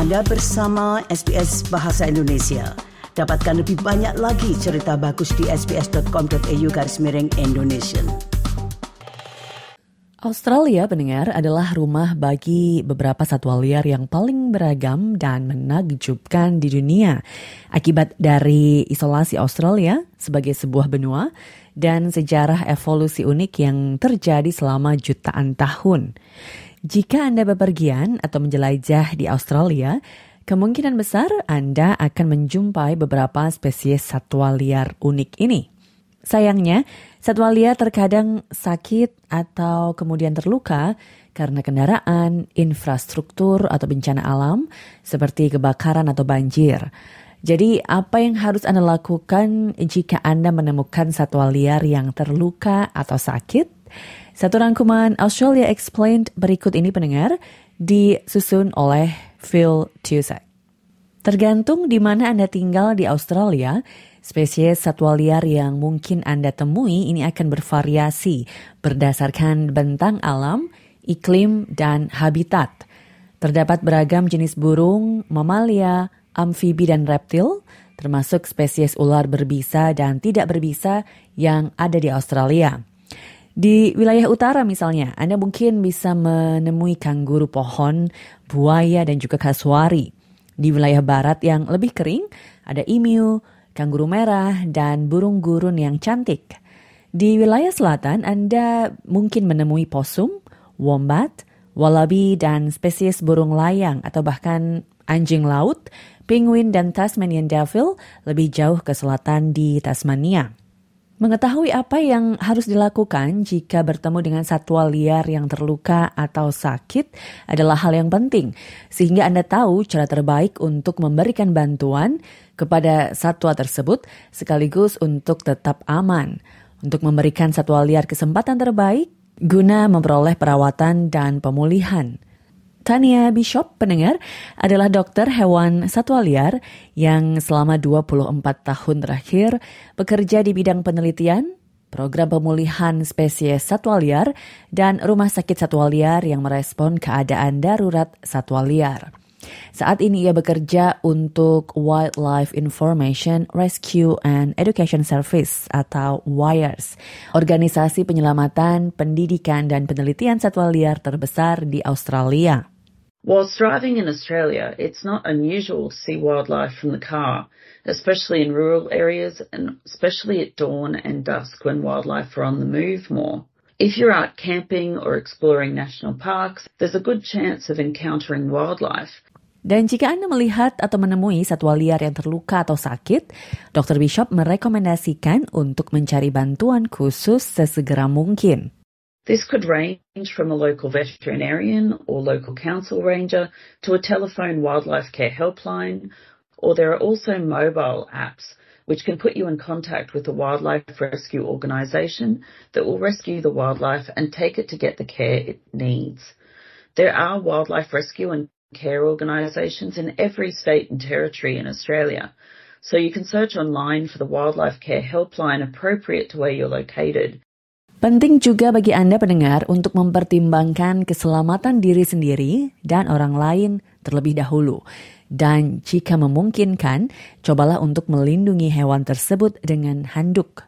Anda bersama SBS Bahasa Indonesia. Dapatkan lebih banyak lagi cerita bagus di sbs.com.au garis miring Indonesia. Australia, pendengar, adalah rumah bagi beberapa satwa liar yang paling beragam dan menakjubkan di dunia. Akibat dari isolasi Australia sebagai sebuah benua dan sejarah evolusi unik yang terjadi selama jutaan tahun. Jika Anda bepergian atau menjelajah di Australia, kemungkinan besar Anda akan menjumpai beberapa spesies satwa liar unik ini. Sayangnya, satwa liar terkadang sakit atau kemudian terluka karena kendaraan, infrastruktur, atau bencana alam seperti kebakaran atau banjir. Jadi, apa yang harus Anda lakukan jika Anda menemukan satwa liar yang terluka atau sakit? Satu rangkuman Australia Explained berikut ini pendengar disusun oleh Phil Tusak. Tergantung di mana Anda tinggal di Australia, Spesies satwa liar yang mungkin Anda temui ini akan bervariasi berdasarkan bentang alam, iklim, dan habitat. Terdapat beragam jenis burung, mamalia, amfibi, dan reptil, termasuk spesies ular berbisa dan tidak berbisa yang ada di Australia. Di wilayah utara misalnya, Anda mungkin bisa menemui kangguru pohon, buaya, dan juga kasuari. Di wilayah barat yang lebih kering, ada emu, kanguru merah, dan burung gurun yang cantik. Di wilayah selatan, Anda mungkin menemui posum, wombat, wallaby, dan spesies burung layang atau bahkan anjing laut, penguin, dan Tasmanian devil lebih jauh ke selatan di Tasmania. Mengetahui apa yang harus dilakukan jika bertemu dengan satwa liar yang terluka atau sakit adalah hal yang penting, sehingga Anda tahu cara terbaik untuk memberikan bantuan kepada satwa tersebut sekaligus untuk tetap aman. Untuk memberikan satwa liar kesempatan terbaik guna memperoleh perawatan dan pemulihan. Tania Bishop, pendengar, adalah dokter hewan satwa liar yang selama 24 tahun terakhir bekerja di bidang penelitian, program pemulihan spesies satwa liar, dan rumah sakit satwa liar yang merespon keadaan darurat satwa liar. Saat ini ia bekerja untuk Wildlife Information Rescue and Education Service atau WIRES, organisasi penyelamatan, pendidikan, dan penelitian satwa liar terbesar di Australia. Whilst driving in Australia, it's not unusual to see wildlife from the car, especially in rural areas and especially at dawn and dusk when wildlife are on the move more. If you're out camping or exploring national parks, there's a good chance of encountering wildlife. Dan jika Anda melihat atau menemui satwa liar yang terluka atau sakit, Dr. Bishop merekomendasikan untuk mencari bantuan khusus sesegera mungkin. This could range from a local veterinarian or local council ranger to a telephone wildlife care helpline, or there are also mobile apps which can put you in contact with a wildlife rescue organisation that will rescue the wildlife and take it to get the care it needs. There are wildlife rescue and care organisations in every state and territory in Australia, so you can search online for the wildlife care helpline appropriate to where you're located Penting juga bagi Anda pendengar untuk mempertimbangkan keselamatan diri sendiri dan orang lain terlebih dahulu. Dan jika memungkinkan, cobalah untuk melindungi hewan tersebut dengan handuk.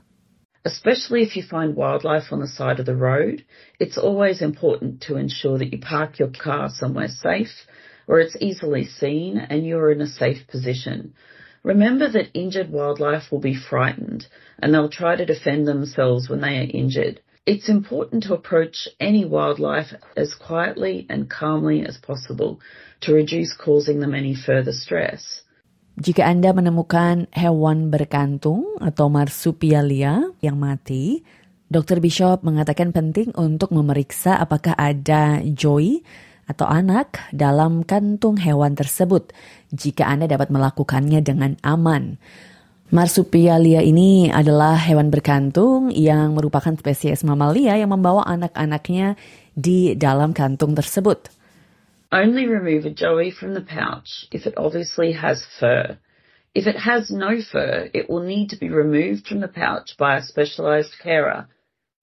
Especially if you find wildlife on the side of the road, it's always important to ensure that you park your car somewhere safe, where it's easily seen and you're in a safe position. Remember that injured wildlife will be frightened and they'll try to defend themselves when they are injured. It's important to approach any wildlife as quietly and calmly as possible to reduce causing them any further stress. Jika Anda menemukan hewan berkantung atau marsupialia yang mati, Dr. Bishop mengatakan penting untuk memeriksa apakah ada joy atau anak dalam kantung hewan tersebut jika Anda dapat melakukannya dengan aman. Marsupialia ini adalah hewan berkantung yang merupakan spesies mamalia yang membawa anak-anaknya di dalam kantung tersebut. Only remove a joey from the pouch if it obviously has fur. If it has no fur, it will need to be removed from the pouch by a specialized carer,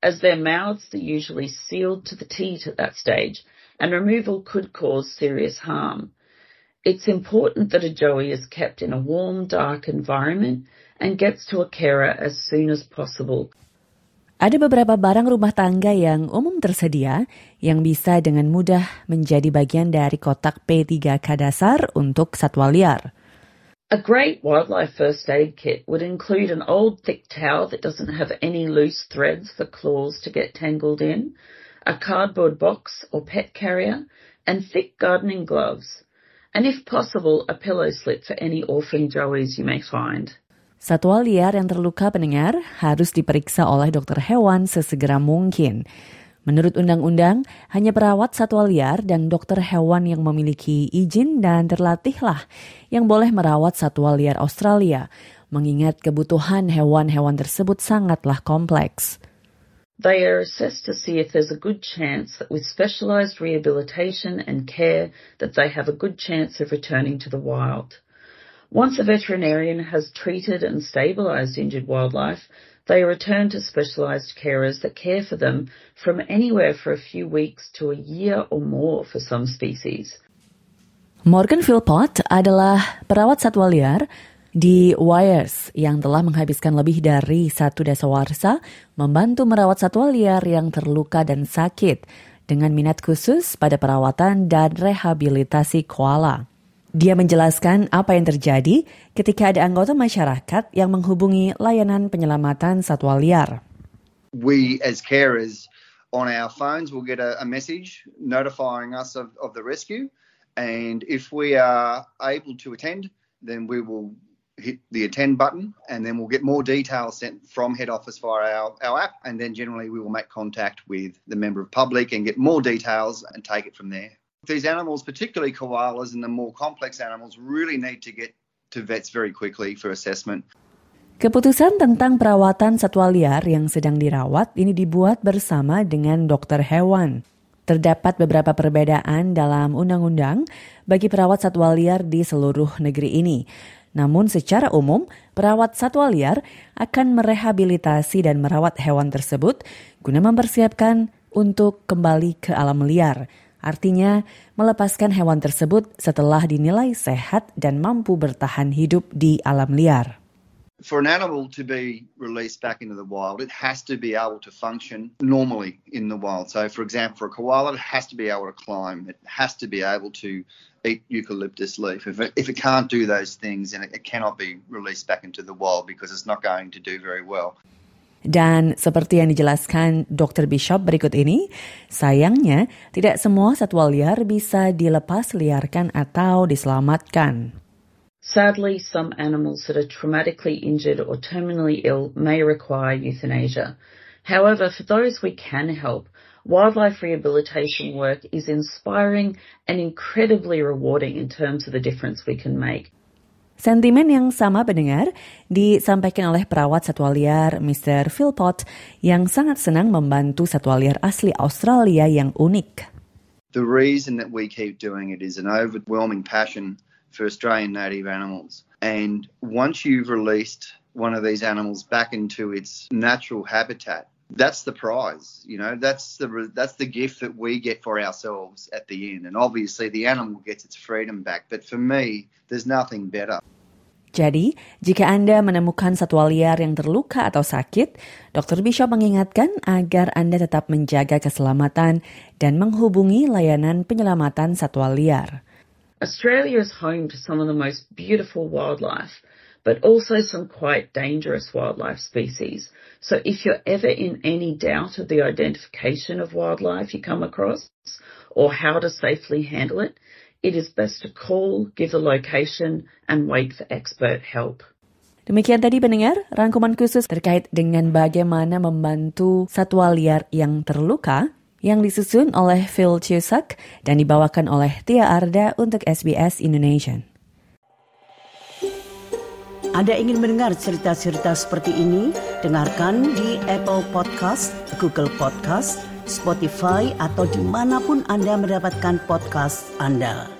as their mouths are usually sealed to the teat at that stage and removal could cause serious harm. It's important that a joey is kept in a warm, dark environment and gets to a carer as soon as possible. Ada beberapa barang rumah tangga yang umum tersedia yang bisa dengan mudah menjadi bagian dari kotak P3K dasar untuk satwa liar. A great wildlife first aid kit would include an old thick towel that doesn't have any loose threads for claws to get tangled in, a cardboard box or pet carrier, and thick gardening gloves. And if possible, a pillow slip for any orphan joeys you may find. Satwa liar yang terluka pendengar harus diperiksa oleh dokter hewan sesegera mungkin. Menurut undang-undang, hanya perawat satwa liar dan dokter hewan yang memiliki izin dan terlatihlah yang boleh merawat satwa liar Australia, mengingat kebutuhan hewan-hewan tersebut sangatlah kompleks. They are assessed to see if there's a good chance that with specialised rehabilitation and care that they have a good chance of returning to the wild. Once a veterinarian has treated and stabilised injured wildlife, they are returned to specialised carers that care for them from anywhere for a few weeks to a year or more for some species. Morgan Philpott adalah perawat satwa liar di Wires yang telah menghabiskan lebih dari satu dasawarsa membantu merawat satwa liar yang terluka dan sakit dengan minat khusus pada perawatan dan rehabilitasi koala. Dia menjelaskan apa yang terjadi ketika ada anggota masyarakat yang menghubungi layanan penyelamatan satwa liar. We as carers on our phones will get a, a message notifying us of, of the rescue and if we are able to attend then we will hit the attend button and then we'll get more details sent from head office via our, our app and then generally we will make contact with the member of public and get more details and take it from there. These animals, particularly koalas and the more complex animals, really need to get to vets very quickly for assessment. Keputusan tentang perawatan satwa liar yang sedang dirawat ini dibuat bersama dengan dokter hewan. Terdapat beberapa perbedaan dalam undang-undang bagi perawat satwa liar di seluruh negeri ini. Namun secara umum, perawat satwa liar akan merehabilitasi dan merawat hewan tersebut guna mempersiapkan untuk kembali ke alam liar Artinya, melepaskan hewan tersebut setelah dinilai sehat dan mampu bertahan hidup di alam liar. For an animal to be released back into the wild, it has to be able to function normally in the wild. So, for example, for a koala, it has to be able to climb. It has to be able to eat eucalyptus leaf. If it, if it can't do those things, then it, cannot be released back into the wild because it's not going to do very well. Dan seperti yang dijelaskan Dr. Bishop berikut ini, sayangnya tidak semua satwa liar bisa dilepas liarkan atau diselamatkan. Sadly, some animals that are traumatically injured or terminally ill may require euthanasia. However, for those we can help, wildlife rehabilitation work is inspiring and incredibly rewarding in terms of the difference we can make. Sentimen yang sama pendengar disampaikan oleh perawat satwa liar Mr. Philpott yang sangat senang membantu satwa liar asli Australia yang unik. The reason that we keep doing it is an overwhelming passion for Australian native animals. And once you've released one of these animals back into its natural habitat, that's the prize you know that's the that's the gift that we get for ourselves at the end and obviously the animal gets its freedom back but for me there's nothing better Jadi, jika Anda menemukan satwa liar yang terluka atau sakit, Dr. Bishop mengingatkan agar Anda tetap menjaga keselamatan dan menghubungi layanan penyelamatan satwa liar. Australia is home to some of the most beautiful wildlife. but also some quite dangerous wildlife species. So if you're ever in any doubt of the identification of wildlife you come across or how to safely handle it, it is best to call, give the location, and wait for expert help. Demikian tadi pendengar, rangkuman khusus terkait dengan bagaimana membantu satwa liar yang terluka yang disusun oleh Phil Cusack dan dibawakan oleh Tia Arda untuk SBS Indonesia. Anda ingin mendengar cerita-cerita seperti ini? Dengarkan di Apple Podcast, Google Podcast, Spotify, atau di mana pun Anda mendapatkan podcast Anda.